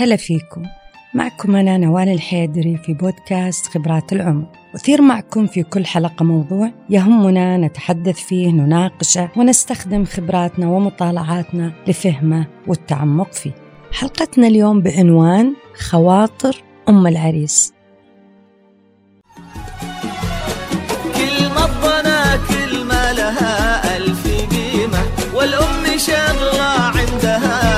هلا فيكم. معكم أنا نوال الحيدري في بودكاست خبرات العمر. أثير معكم في كل حلقة موضوع يهمنا نتحدث فيه نناقشه ونستخدم خبراتنا ومطالعاتنا لفهمه والتعمق فيه. حلقتنا اليوم بعنوان خواطر أم العريس. كلمة لها ألف قيمة والأم شغلة عندها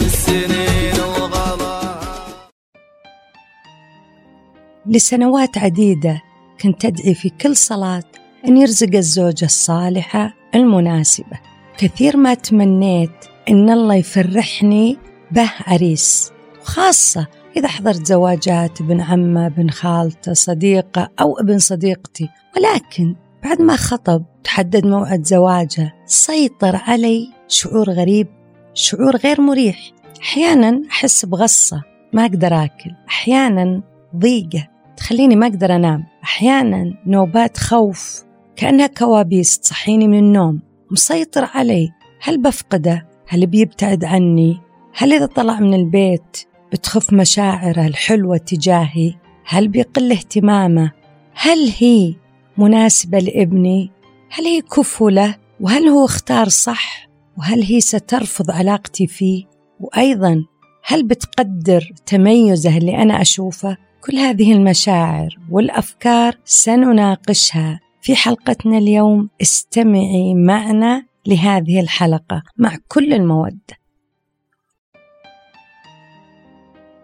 السنين وغلاها لسنوات عديدة كنت أدعي في كل صلاة أن يرزق الزوجة الصالحة المناسبة. كثير ما تمنيت أن الله يفرحني به عريس وخاصة إذا حضرت زواجات ابن عمة ابن خالته صديقة أو ابن صديقتي. ولكن بعد ما خطب تحدد موعد زواجه سيطر علي شعور غريب شعور غير مريح أحيانا أحس بغصة ما أقدر آكل أحيانا ضيقة تخليني ما أقدر أنام أحيانا نوبات خوف كأنها كوابيس تصحيني من النوم مسيطر علي هل بفقده؟ هل بيبتعد عني؟ هل إذا طلع من البيت بتخف مشاعره الحلوة تجاهي؟ هل بيقل اهتمامه؟ هل هي مناسبة لابني؟ هل هي كفو له؟ وهل هو اختار صح؟ وهل هي سترفض علاقتي فيه؟ وأيضا هل بتقدر تميزه اللي أنا أشوفه؟ كل هذه المشاعر والأفكار سنناقشها في حلقتنا اليوم استمعي معنا لهذه الحلقة مع كل المودة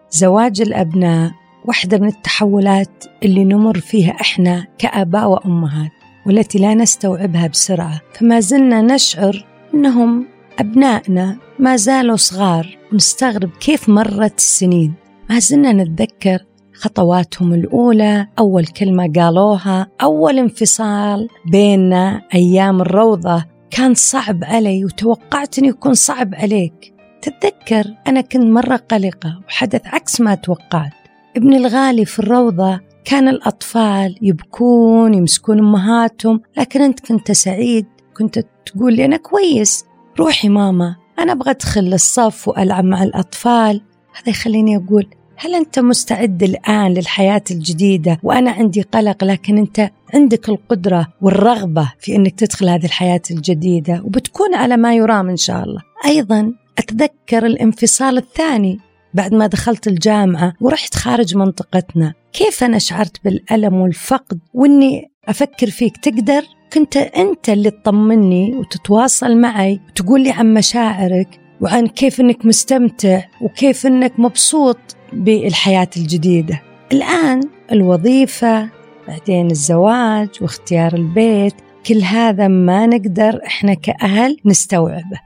زواج الأبناء واحدة من التحولات اللي نمر فيها إحنا كآباء وأمهات والتي لا نستوعبها بسرعة فما زلنا نشعر أنهم أبنائنا ما زالوا صغار. ونستغرب كيف مرت السنين. ما زلنا نتذكر خطواتهم الأولى. أول كلمة قالوها. أول انفصال بيننا أيام الروضة. كان صعب علي وتوقعت أنه يكون صعب عليك. تتذكر أنا كنت مرة قلقة وحدث عكس ما توقعت. ابني الغالي في الروضة كان الأطفال يبكون يمسكون أمهاتهم لكن أنت كنت سعيد. كنت تقول لي أنا كويس. روحي ماما أنا أبغى أدخل الصف وألعب مع الأطفال. هذا يخليني أقول هل أنت مستعد الآن للحياة الجديدة؟ وأنا عندي قلق لكن أنت عندك القدرة والرغبة في أنك تدخل هذه الحياة الجديدة وبتكون على ما يرام إن شاء الله. أيضا أتذكر الانفصال الثاني. بعد ما دخلت الجامعة ورحت خارج منطقتنا كيف أنا شعرت بالألم والفقد؟ وأني أفكر فيك تقدر؟ كنت أنت اللي تطمني وتتواصل معي وتقول لي عن مشاعرك وعن كيف أنك مستمتع وكيف أنك مبسوط بالحياة الجديدة. الآن الوظيفة بعدين الزواج واختيار البيت كل هذا ما نقدر إحنا كأهل نستوعبه.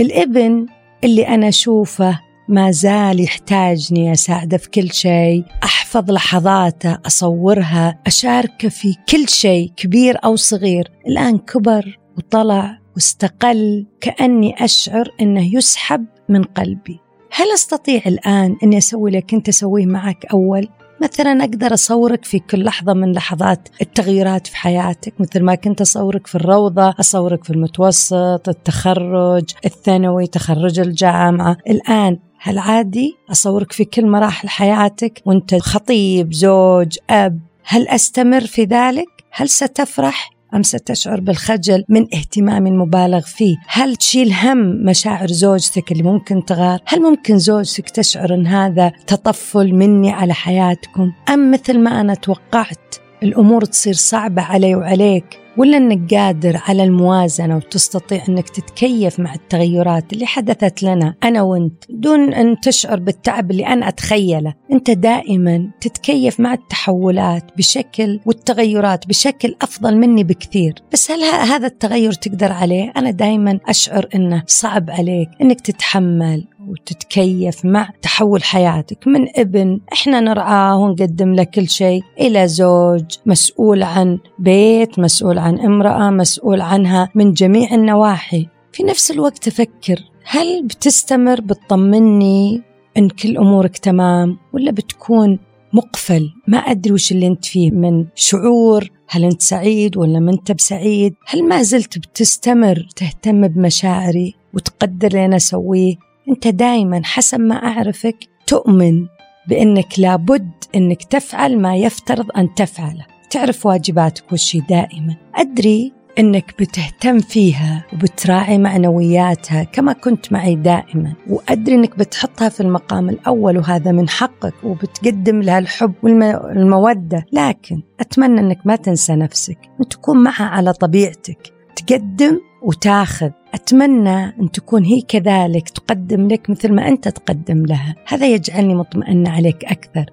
الإبن اللي أنا أشوفه ما زال يحتاجني أساعده في كل شيء أحفظ لحظاته أصورها أشاركه في كل شيء كبير أو صغير. الآن كبر وطلع واستقل كأني أشعر أنه يسحب من قلبي. هل أستطيع الآن أني أسوي لك أنت أسويه معك أول؟ مثلا أقدر أصورك في كل لحظة من لحظات التغييرات في حياتك مثل ما كنت أصورك في الروضة أصورك في المتوسط التخرج الثانوي تخرج الجامعة. الآن هل عادي أصورك في كل مراحل حياتك وأنت خطيب زوج أب هل أستمر في ذلك؟ هل ستفرح؟ أم ستشعر بالخجل من اهتمام مبالغ فيه هل تشيل هم مشاعر زوجتك اللي ممكن تغار هل ممكن زوجتك تشعر أن هذا تطفل مني على حياتكم أم مثل ما أنا توقعت الأمور تصير صعبة علي وعليك ولا إنك قادر على الموازنة وتستطيع إنك تتكيف مع التغيرات اللي حدثت لنا أنا وأنت دون أن تشعر بالتعب اللي أنا أتخيله، أنت دائما تتكيف مع التحولات بشكل والتغيرات بشكل أفضل مني بكثير، بس هل هذا التغير تقدر عليه؟ أنا دائما أشعر إنه صعب عليك إنك تتحمل وتتكيف مع تحول حياتك. من ابن إحنا نرعاه ونقدم له كل شيء إلى زوج مسؤول عن بيت مسؤول عن امرأة مسؤول عنها من جميع النواحي. في نفس الوقت أفكر هل بتستمر بتطمني إن كل أمورك تمام ولا بتكون مقفل؟ ما أدري وش اللي أنت فيه من شعور هل أنت سعيد ولا ما أنت بسعيد؟ هل ما زلت بتستمر تهتم بمشاعري وتقدر اللي أنا أسويه؟ أنت دائما حسب ما أعرفك تؤمن بأنك لابد أنك تفعل ما يفترض أن تفعله. تعرف واجباتك وشي دائما. أدري أنك بتهتم فيها وبتراعي معنوياتها كما كنت معي دائما. وأدري أنك بتحطها في المقام الأول وهذا من حقك وبتقدم لها الحب والموده لكن أتمنى أنك ما تنسى نفسك وتكون معها على طبيعتك. تقدم وتاخذ. أتمنى أن تكون هي كذلك تقدم لك مثل ما أنت تقدم لها. هذا يجعلني مطمئنة عليك أكثر.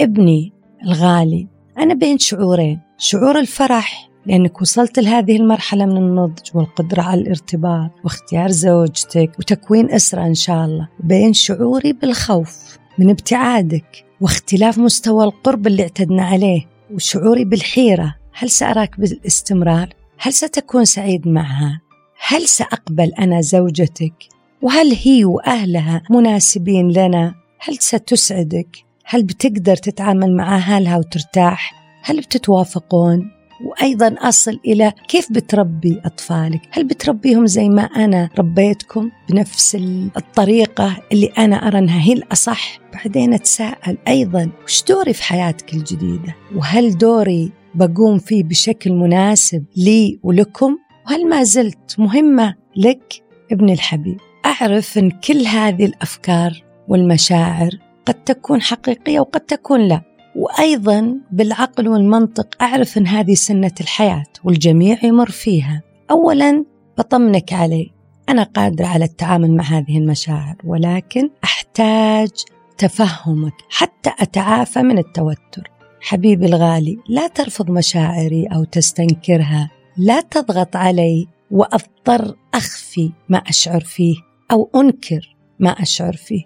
ابني الغالي أنا بين شعورين. شعور الفرح لأنك وصلت لهذه المرحلة من النضج والقدرة على الارتباط واختيار زوجتك وتكوين أسرة إن شاء الله. بين شعوري بالخوف من ابتعادك واختلاف مستوى القرب اللي اعتدنا عليه. وشعوري بالحيرة هل سأراك بالاستمرار؟ هل ستكون سعيد معها؟ هل سأقبل أنا زوجتك؟ وهل هي وأهلها مناسبين لنا؟ هل ستسعدك؟ هل بتقدر تتعامل مع أهلها وترتاح؟ هل بتتوافقون؟ وأيضا أصل إلى كيف بتربي أطفالك؟ هل بتربيهم زي ما أنا ربيتكم بنفس الطريقة اللي أنا أرى أنها هي الأصح. بعدين أتساءل أيضا وش دوري في حياتك الجديدة؟ وهل دوري بقوم فيه بشكل مناسب لي ولكم؟ وهل ما زلت مهمة لك ابن الحبيب؟ أعرف أن كل هذه الأفكار والمشاعر قد تكون حقيقية وقد تكون لا. وأيضا بالعقل والمنطق أعرف أن هذه سنة الحياة والجميع يمر فيها. أولا بطمنك علي. أنا قادرة على التعامل مع هذه المشاعر ولكن أحتاج تفهمك حتى أتعافى من التوتر. حبيبي الغالي لا ترفض مشاعري أو تستنكرها. لا تضغط علي وأضطر أخفي ما أشعر فيه أو أنكر ما أشعر فيه.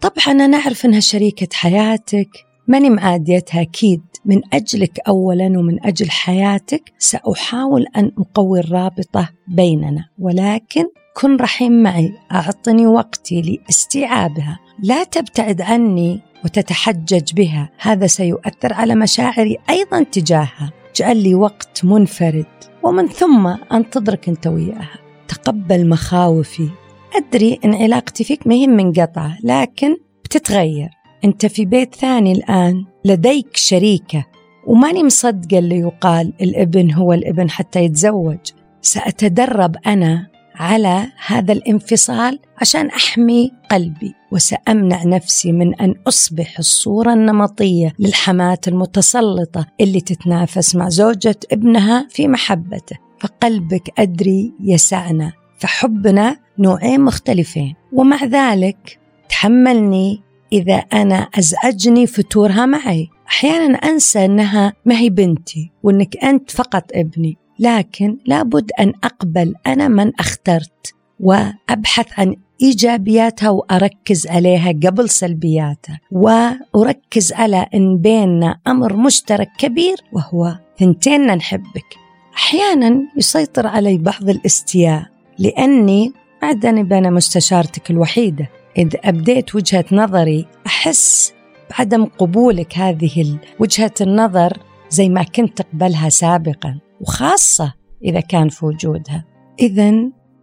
طبعا أنا أعرف أنها شريكة حياتك ماني معاديتها أكيد. من أجلك أولا ومن أجل حياتك سأحاول أن أقوي الرابطة بيننا. ولكن كن رحيم معي. أعطني وقتي لاستيعابها. لا تبتعد عني وتتحجج بها. هذا سيؤثر على مشاعري أيضا تجاهها. اجعل لي وقت منفرد. ومن ثم أنتظرك أنت وياها. تقبل مخاوفي. أدري أن علاقتي فيك ما هي منقطعة لكن بتتغير. أنت في بيت ثاني الآن لديك شريكة وماني مصدقة اللي يقال الابن هو الابن حتى يتزوج. سأتدرب أنا على هذا الانفصال عشان أحمي قلبي وسأمنع نفسي من أن أصبح الصورة النمطية للحماة المتسلطة اللي تتنافس مع زوجة ابنها في محبته. فقلبك أدري يسعنا فحبنا نوعين مختلفين. ومع ذلك تحملني إذا أنا أزعجني فتورها معي. أحيانا أنسى أنها ما هي بنتي وأنك أنت فقط ابني. لكن لابد أن أقبل أنا من أخترت وأبحث عن إيجابياتها وأركز عليها قبل سلبياتها. وأركز على أن بيننا أمر مشترك كبير وهو ثنتين نحبك. أحيانا يسيطر علي بعض الاستياء لأني بعدني بين مستشارتك الوحيدة. إذا أبديت وجهة نظري أحس بعدم قبولك هذه وجهة النظر زي ما كنت تقبلها سابقا وخاصة إذا كان في وجودها. إذا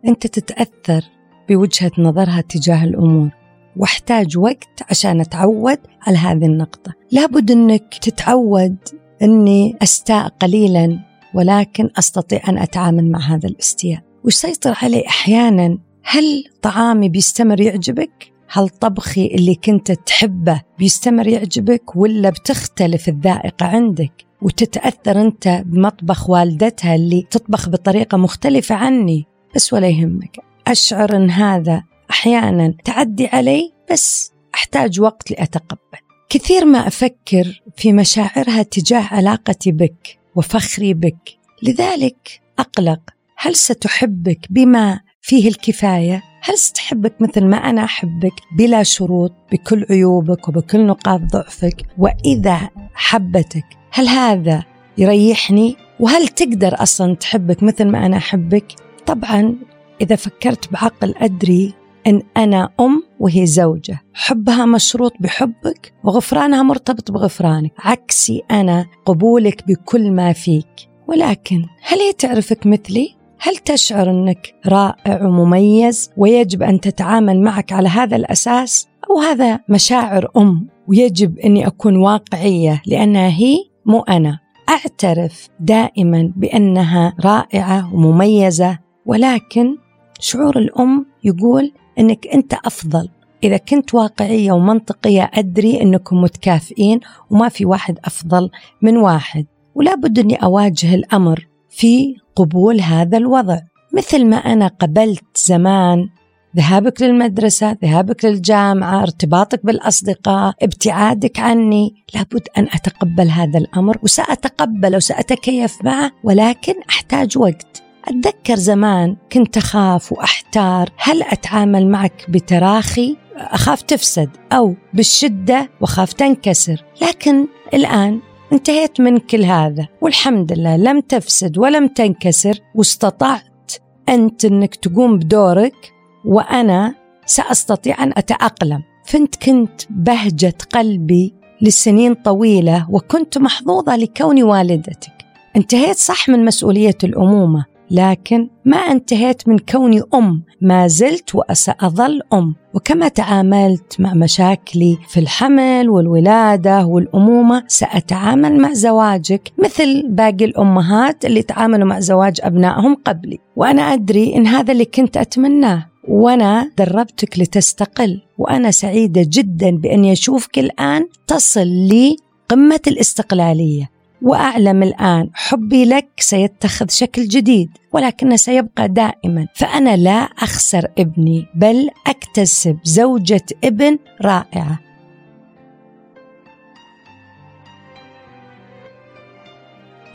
أنت تتأثر بوجهة نظرها تجاه الأمور واحتاج وقت عشان أتعود على هذه النقطة. لابد أنك تتعود أني أستاء قليلا ولكن أستطيع أن أتعامل مع هذا الاستياء. ويسيطر علي أحيانا هل طعامي بيستمر يعجبك؟ هل طبخي اللي كنت تحبه بيستمر يعجبك ولا بتختلف الذائقة عندك؟ وتتأثر أنت بمطبخ والدتها اللي تطبخ بطريقة مختلفة عني بس ولا يهمك أشعر أن هذا أحيانا تعدي علي بس أحتاج وقت لأتقبل كثير ما أفكر في مشاعرها تجاه علاقتي بك وفخري بك لذلك أقلق هل ستحبك بما فيه الكفاية؟ هل ستحبك مثل ما أنا أحبك بلا شروط بكل عيوبك وبكل نقاط ضعفك؟ وإذا حبتك هل هذا يريحني؟ وهل تقدر أصلا تحبك مثل ما أنا أحبك؟ طبعا إذا فكرت بعقل أدري أن أنا أم وهي زوجة. حبها مشروط بحبك وغفرانها مرتبط بغفرانك. عكسي أنا قبولك بكل ما فيك. ولكن هل هي تعرفك مثلي؟ هل تشعر أنك رائع ومميز ويجب أن تتعامل معك على هذا الأساس؟ أو هذا مشاعر أم ويجب أني أكون واقعية لأنها هي مو أنا أعترف دائما بأنها رائعة ومميزة ولكن شعور الأم يقول أنك أنت أفضل إذا كنت واقعية ومنطقية أدري أنكم متكافئين وما في واحد أفضل من واحد ولا بد أني أواجه الأمر في قبول هذا الوضع. مثل ما أنا قبلت زمان ذهابك للمدرسة ذهابك للجامعة ارتباطك بالأصدقاء ابتعادك عني لابد أن أتقبل هذا الأمر وسأتقبله وسأتكيف معه ولكن أحتاج وقت. أتذكر زمان كنت أخاف وأحتار هل أتعامل معك بتراخي؟ أخاف تفسد أو بالشدة وأخاف تنكسر. لكن الآن انتهيت من كل هذا والحمد لله لم تفسد ولم تنكسر واستطعت أنت أنك تقوم بدورك وأنا سأستطيع أن أتأقلم. فإنت كنت بهجة قلبي لسنين طويلة وكنت محظوظة لكوني والدتك. انتهيت صح من مسؤولية الأمومة. لكن ما انتهيت من كوني أم ما زلت وسأظل أم. وكما تعاملت مع مشاكلي في الحمل والولادة والأمومة سأتعامل مع زواجك مثل باقي الأمهات اللي تعاملوا مع زواج أبنائهم قبلي. وأنا أدري إن هذا اللي كنت أتمناه. وأنا دربتك لتستقل. وأنا سعيدة جدا باني اشوفك الآن تصل لقمه الاستقلالية. وأعلم الآن حبي لك سيتخذ شكل جديد ولكنه سيبقى دائما. فأنا لا أخسر ابني بل أكتسب زوجة ابن رائعة.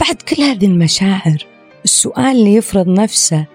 بعد كل هذه المشاعر السؤال اللي يفرض نفسه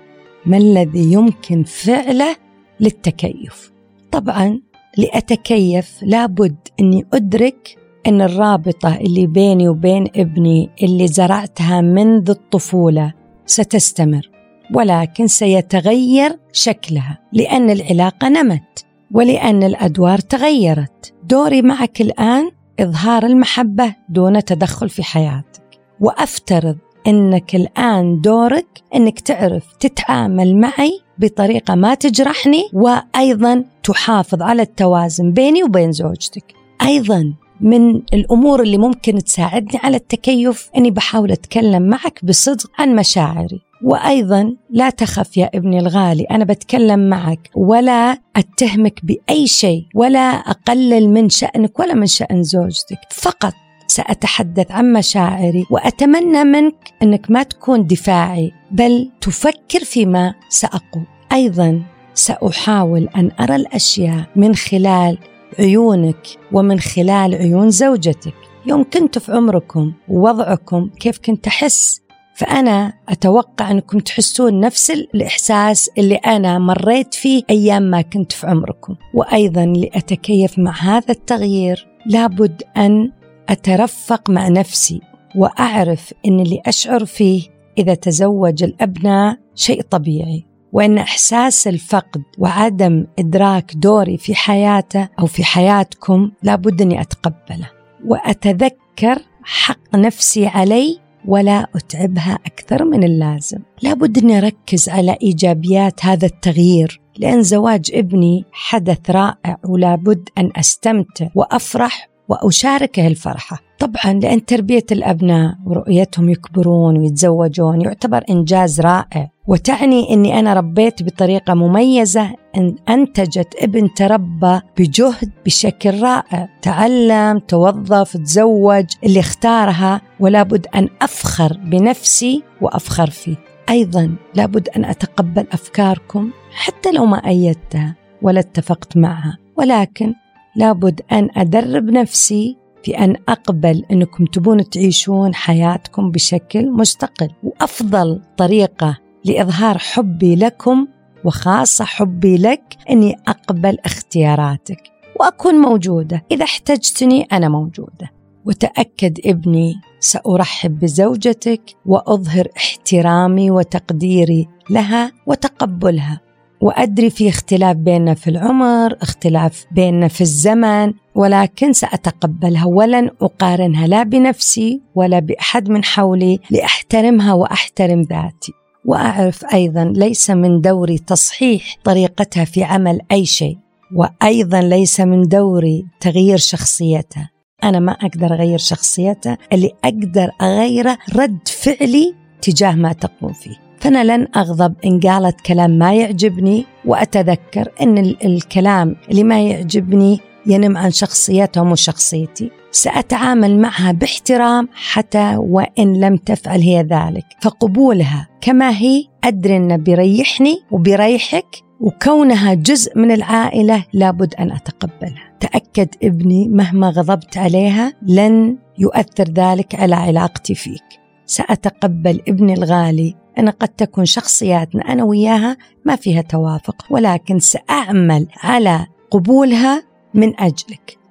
ما الذي يمكن فعله للتكيف؟ طبعا لأتكيف لابد أني أدرك إن الرابطة اللي بيني وبين ابني اللي زرعتها منذ الطفولة ستستمر ولكن سيتغير شكلها لأن العلاقة نمت ولأن الأدوار تغيرت. دوري معك الآن إظهار المحبة دون تدخل في حياتك. وأفترض إنك الآن دورك إنك تعرف تتعامل معي بطريقة ما تجرحني وأيضا تحافظ على التوازن بيني وبين زوجتك. أيضا من الأمور اللي ممكن تساعدني على التكيف إني بحاول أتكلم معك بصدق عن مشاعري. وأيضا لا تخف يا ابني الغالي أنا بتكلم معك. ولا أتهمك بأي شيء ولا أقلل من شأنك ولا من شأن زوجتك. فقط سأتحدث عن مشاعري وأتمنى منك إنك ما تكون دفاعي بل تفكر فيما سأقول. أيضا سأحاول أن أرى الأشياء من خلال عيونك ومن خلال عيون زوجتك. يوم كنت في عمركم ووضعكم كيف كنت أحس فأنا أتوقع أنكم تحسون نفس الإحساس اللي أنا مريت فيه أيام ما كنت في عمركم. وأيضا لأتكيف مع هذا التغيير لابد أن أترفق مع نفسي وأعرف أن اللي أشعر فيه إذا تزوج الأبناء شيء طبيعي. وإن إحساس الفقد وعدم إدراك دوري في حياته أو في حياتكم لابد أني أتقبله. وأتذكر حق نفسي علي ولا أتعبها أكثر من اللازم. لابد أني أركز على إيجابيات هذا التغيير لأن زواج ابني حدث رائع ولابد أن أستمتع وأفرح وأشاركه الفرحة. طبعا لأن تربية الأبناء ورؤيتهم يكبرون ويتزوجون يعتبر إنجاز رائع. وتعني إني أنا ربيت بطريقة مميزة إن أنتجت ابن تربى بجهد بشكل رائع. تعلم توظف تزوج اللي اختارها ولابد أن أفخر بنفسي وأفخر فيه. أيضا لابد أن أتقبل أفكاركم حتى لو ما أيدتها ولا اتفقت معها. ولكن لابد أن أدرب نفسي في أن أقبل إنكم تبون تعيشون حياتكم بشكل مستقل. وأفضل طريقة لإظهار حبي لكم وخاصة حبي لك أني أقبل اختياراتك وأكون موجودة. إذا احتجتني أنا موجودة. وتأكد ابني سأرحب بزوجتك وأظهر احترامي وتقديري لها وتقبلها. وأدري في اختلاف بيننا في العمر، اختلاف بيننا في الزمن، ولكن سأتقبلها ولن أقارنها لا بنفسي ولا بأحد من حولي لأحترمها وأحترم ذاتي. وأعرف أيضا ليس من دوري تصحيح طريقتها في عمل أي شيء، وأيضا ليس من دوري تغيير شخصيتها. أنا ما أقدر أغير شخصيتها، اللي أقدر أغيره رد فعلي تجاه ما تقوم فيه. فأنا لن أغضب إن قالت كلام ما يعجبني وأتذكر أن الكلام اللي ما يعجبني ينم عن شخصيتها مو شخصيتي سأتعامل معها باحترام حتى وإن لم تفعل هي ذلك. فقبولها كما هي أدري أنه بيريحني وبيريحك وكونها جزء من العائلة لابد أن أتقبلها. تأكد ابني مهما غضبت عليها لن يؤثر ذلك على علاقتي فيك. سأتقبل ابني الغالي. أن قد تكون شخصياتنا أنا وياها ما فيها توافق ولكن سأعمل على قبولها من أجلك.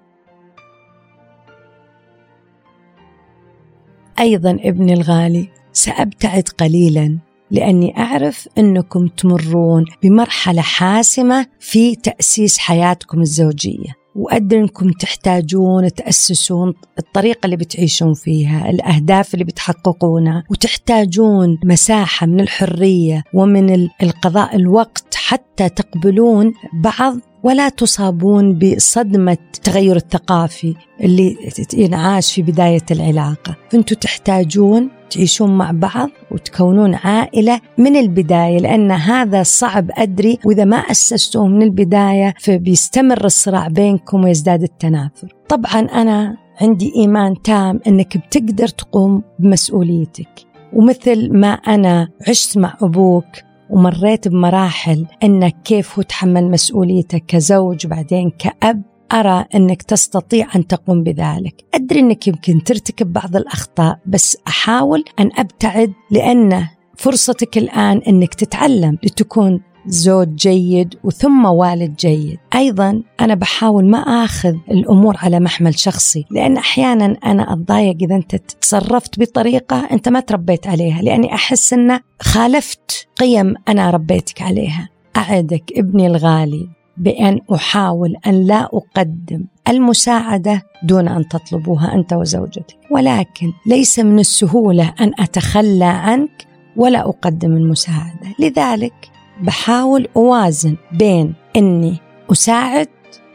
أيضا ابني الغالي سأبتعد قليلا لأني أعرف أنكم تمرون بمرحلة حاسمة في تأسيس حياتكم الزوجية. وأدري أنكم تحتاجون تأسسون الطريقة اللي بتعيشون فيها الأهداف اللي بتحققونها وتحتاجون مساحة من الحرية ومن القضاء الوقت حتى تقبلون بعض ولا تصابون بصدمة التغير الثقافي اللي ينعاش في بداية العلاقة. فأنتوا تحتاجون تعيشون مع بعض وتكونون عائلة من البداية لأن هذا صعب أدري وإذا ما أسستوه من البداية فبيستمر الصراع بينكم ويزداد التنافر. طبعا أنا عندي إيمان تام أنك بتقدر تقوم بمسؤوليتك. ومثل ما أنا عشت مع أبوك ومريت بمراحل إنك كيف هو تحمل مسؤوليته كزوج بعدين كأب أرى أنك تستطيع أن تقوم بذلك. أدري أنك يمكن ترتكب بعض الأخطاء بس أحاول أن أبتعد لأن فرصتك الآن أنك تتعلم لتكون زوج جيد وثم والد جيد. أيضا أنا بحاول ما أخذ الأمور على محمل شخصي لأن أحيانا أنا أتضايق إذا أنت تصرفت بطريقة أنت ما تربيت عليها لأني أحس أن خالفت قيم أنا ربيتك عليها. أعدك ابني الغالي بأن أحاول أن لا أقدم المساعدة دون أن تطلبوها أنت وزوجتك. ولكن ليس من السهولة أن أتخلى عنك ولا أقدم المساعدة. لذلك بحاول أوازن بين أني أساعد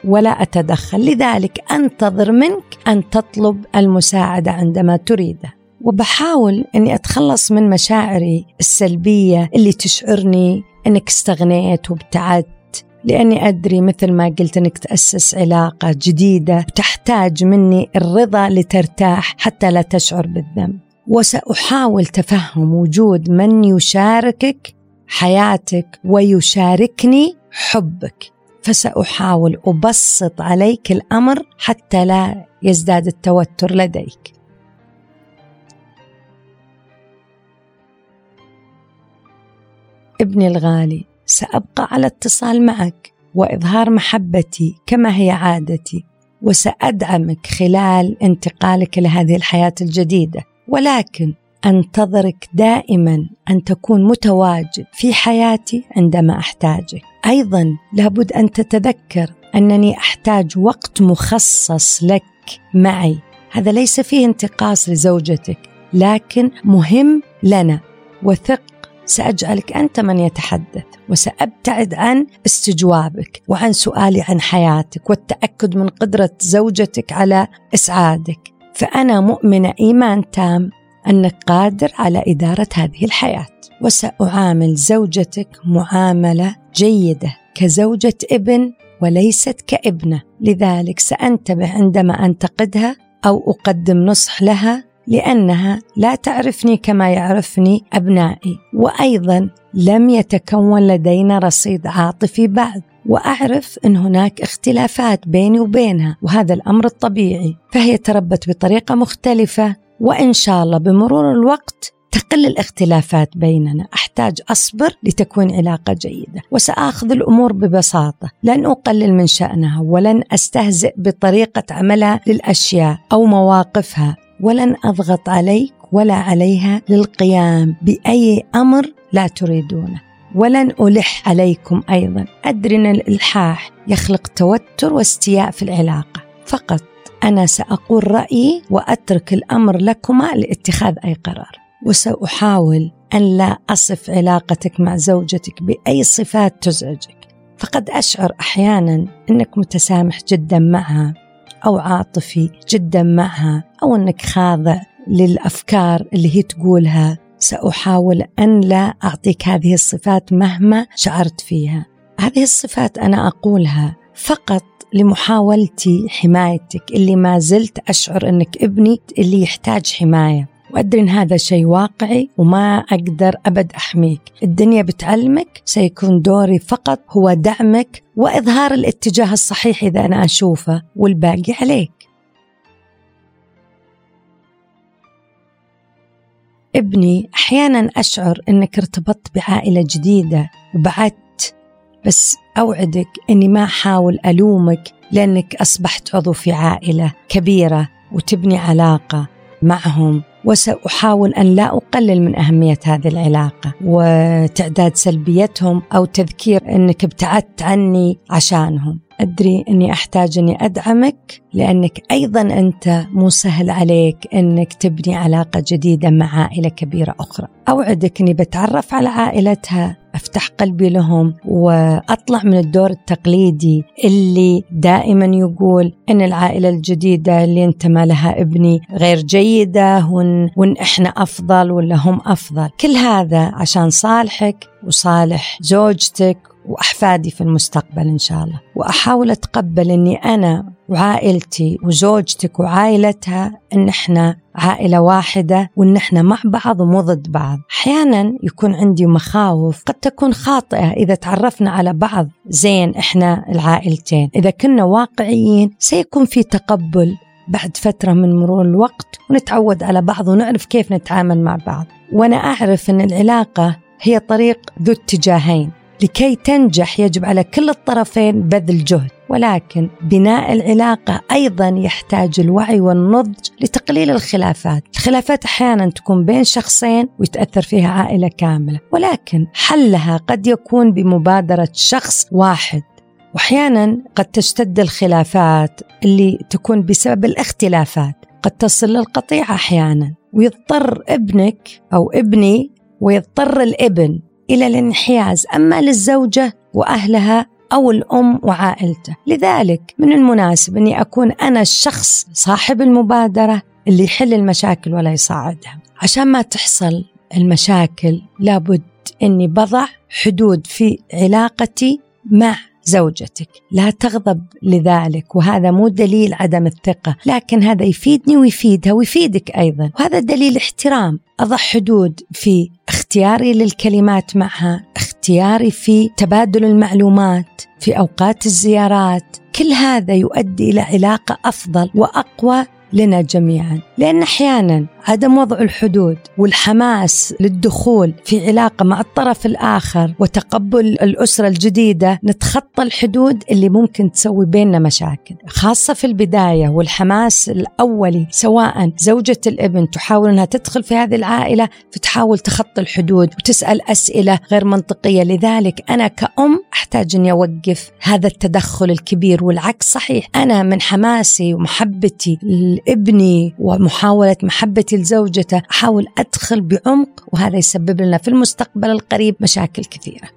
ولا أتدخل. لذلك أنتظر منك أن تطلب المساعدة عندما تريده. وبحاول أني أتخلص من مشاعري السلبية اللي تشعرني أنك استغنيت وابتعدت لأني أدري مثل ما قلت أنك تأسس علاقة جديدة تحتاج مني الرضا لترتاح حتى لا تشعر بالذنب. وسأحاول تفهم وجود من يشاركك حياتك ويشاركني حبك. فسأحاول أبسط عليك الأمر حتى لا يزداد التوتر لديك. ابني الغالي سأبقى على اتصال معك وإظهار محبتي كما هي عادتي وسأدعمك خلال انتقالك لهذه الحياة الجديدة. ولكن انتظرك دائما أن تكون متواجد في حياتي عندما أحتاجك. أيضا لابد أن تتذكر أنني أحتاج وقت مخصص لك معي. هذا ليس فيه انتقاص لزوجتك لكن مهم لنا. وثق سأجعلك أنت من يتحدث وسأبتعد عن استجوابك وعن سؤالي عن حياتك والتأكد من قدرة زوجتك على إسعادك. فأنا مؤمنة إيمان تام أنك قادر على إدارة هذه الحياة. وسأعامل زوجتك معاملة جيدة كزوجة ابن وليست كابنة. لذلك سأنتبه عندما أنتقدها أو أقدم نصح لها لأنها لا تعرفني كما يعرفني أبنائي. وأيضا لم يتكون لدينا رصيد عاطفي بعد. وأعرف إن هناك اختلافات بيني وبينها وهذا الأمر الطبيعي. فهي تربت بطريقة مختلفة وإن شاء الله بمرور الوقت تقل الاختلافات بيننا. أحتاج أصبر لتكوين علاقة جيدة. وسآخذ الأمور ببساطة. لن أقلل من شأنها ولن أستهزئ بطريقة عملها للأشياء أو مواقفها. ولن أضغط عليك ولا عليها للقيام بأي أمر لا تريدونه. ولن ألح عليكم أيضا. أدري أن الإلحاح يخلق توتر واستياء في العلاقة. فقط أنا سأقول رأيي وأترك الأمر لكما لاتخاذ أي قرار. وسأحاول أن لا أصف علاقتك مع زوجتك بأي صفات تزعجك. فقد أشعر أحيانا أنك متسامح جدا معها أو عاطفي جدا معها أو أنك خاضع للأفكار اللي هي تقولها. سأحاول أن لا أعطيك هذه الصفات مهما شعرت فيها. هذه الصفات أنا أقولها فقط لمحاولتي حمايتك اللي ما زلت أشعر أنك ابني اللي يحتاج حماية. وأدري أن هذا شيء واقعي وما أقدر أبد أحميك. الدنيا بتعلمك سيكون دوري فقط هو دعمك وإظهار الاتجاه الصحيح إذا أنا أشوفه والباقي عليك. ابني أحيانا أشعر أنك ارتبطت بعائلة جديدة وبعدت بس أوعدك أني ما أحاول ألومك لأنك أصبحت عضو في عائلة كبيرة وتبني علاقة معهم وسأحاول أن لا أقلل من أهمية هذه العلاقة وتعداد سلبيتهم أو تذكير أنك ابتعدت عني عشانهم. أدري أني أحتاج أني أدعمك لأنك أيضا أنت مو سهل عليك أنك تبني علاقة جديدة مع عائلة كبيرة أخرى. أوعدك أني بتعرف على عائلتها أفتح قلبي لهم وأطلع من الدور التقليدي اللي دائما يقول إن العائلة الجديدة اللي انتمى لها ابني غير جيدة وان, وإن إحنا أفضل ولا هم أفضل. كل هذا عشان صالحك وصالح زوجتك وأحفادي في المستقبل إن شاء الله. وأحاول أتقبل إني أنا وعائلتي وزوجتك وعائلتها إن إحنا عائلة واحدة وإن إحنا مع بعض ومو ضد بعض. أحيانا يكون عندي مخاوف قد تكون خاطئة إذا تعرفنا على بعض زين إحنا العائلتين. إذا كنا واقعيين سيكون في تقبل بعد فترة من مرور الوقت ونتعود على بعض ونعرف كيف نتعامل مع بعض. وأنا أعرف أن العلاقة هي طريق ذو اتجاهين. لكي تنجح يجب على كل الطرفين بذل جهد. ولكن بناء العلاقة أيضا يحتاج الوعي والنضج لتقليل الخلافات. الخلافات أحيانا تكون بين شخصين ويتأثر فيها عائلة كاملة. ولكن حلها قد يكون بمبادرة شخص واحد. واحيانا قد تشتد الخلافات اللي تكون بسبب الاختلافات. قد تصل للقطيعة أحيانا. ويضطر ابنك أو ابني ويضطر الابن إلى الانحياز أما للزوجة وأهلها أو الأم وعائلته، لذلك من المناسب أني أكون أنا الشخص صاحب المبادرة اللي يحل المشاكل ولا يصعدها، عشان ما تحصل المشاكل لابد أني بضع حدود في علاقتي مع زوجتك. لا تغضب لذلك وهذا مو دليل عدم الثقة لكن هذا يفيدني ويفيدها ويفيدك أيضا. وهذا دليل احترام. أضع حدود في اختياري للكلمات معها اختياري في تبادل المعلومات في أوقات الزيارات. كل هذا يؤدي إلى علاقة أفضل وأقوى لنا جميعا. لأن أحيانا عدم وضع الحدود والحماس للدخول في علاقة مع الطرف الآخر وتقبل الأسرة الجديدة نتخطى الحدود اللي ممكن تسوي بيننا مشاكل. خاصة في البداية والحماس الأولي سواء زوجة الابن تحاول أنها تدخل في هذه العائلة فتحاول تخطى الحدود وتسأل أسئلة غير منطقية. لذلك أنا كأم أحتاج أني أوقف هذا التدخل الكبير والعكس صحيح. أنا من حماسي ومحبتي لابني ومحاولة محبتي لزوجته أحاول أدخل بعمق وهذا يسبب لنا في المستقبل القريب مشاكل كثيرة.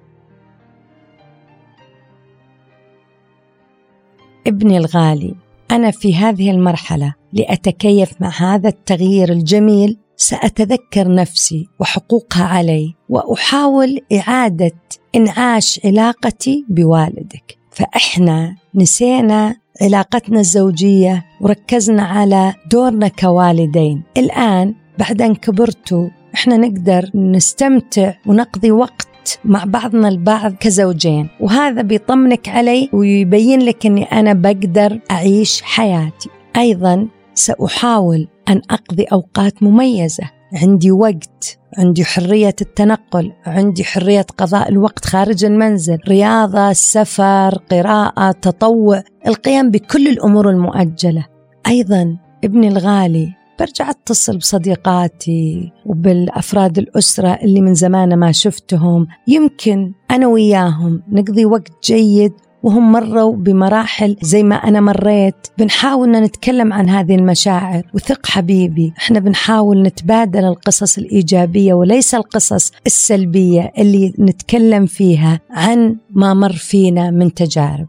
ابني الغالي أنا في هذه المرحلة لأتكيف مع هذا التغيير الجميل. سأتذكر نفسي وحقوقها علي وأحاول إعادة إنعاش علاقتي بوالدك. فإحنا نسينا علاقتنا الزوجية وركزنا على دورنا كوالدين. الآن بعد أن كبرتوا إحنا نقدر نستمتع ونقضي وقت مع بعضنا البعض كزوجين. وهذا بيطمنك علي ويبين لك أني أنا بقدر أعيش حياتي. أيضا سأحاول أن أقضي أوقات مميزة. عندي وقت عندي حرية التنقل عندي حرية قضاء الوقت خارج المنزل رياضة سفر قراءة تطوع القيام بكل الأمور المؤجلة. أيضا ابني الغالي برجع اتصل بصديقاتي وبالأفراد الأسرة اللي من زمان ما شفتهم. يمكن أنا وياهم نقضي وقت جيد وهم مروا بمراحل زي ما أنا مريت. بنحاول أن نتكلم عن هذه المشاعر. وثق حبيبي إحنا بنحاول نتبادل القصص الإيجابية وليس القصص السلبية اللي نتكلم فيها عن ما مر فينا من تجارب.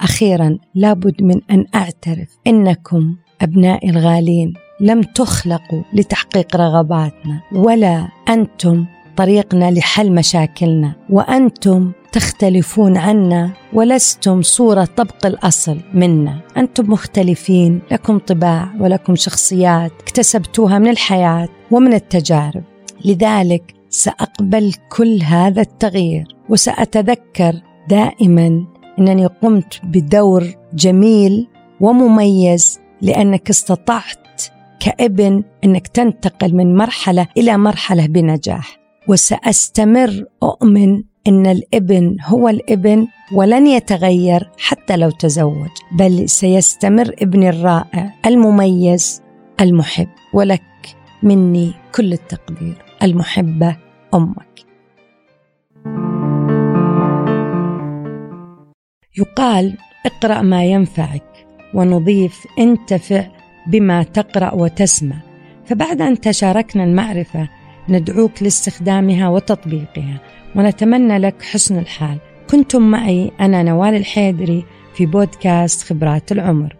أخيرا لابد من أن أعترف إنكم أبنائي الغالين لم تخلقوا لتحقيق رغباتنا ولا أنتم طريقنا لحل مشاكلنا. وأنتم تختلفون عنا ولستم صورة طبق الأصل منا. أنتم مختلفين لكم طباع ولكم شخصيات اكتسبتوها من الحياة ومن التجارب. لذلك سأقبل كل هذا التغيير وسأتذكر دائما إنني قمت بدور جميل ومميز لأنك استطعت كابن إنك تنتقل من مرحلة إلى مرحلة بنجاح. وسأستمر أؤمن إن الإبن هو الإبن ولن يتغير حتى لو تزوج بل سيستمر ابني الرائع المميز المحب ولك مني كل التقدير المحبة أمك. يقال اقرأ ما ينفعك ونضيف انتفع بما تقرأ وتسمع فبعد أن تشاركنا المعرفة ندعوك لاستخدامها وتطبيقها ونتمنى لك حسن الحال. كنتم معي أنا نوال الحيدري في بودكاست خبرات العمر.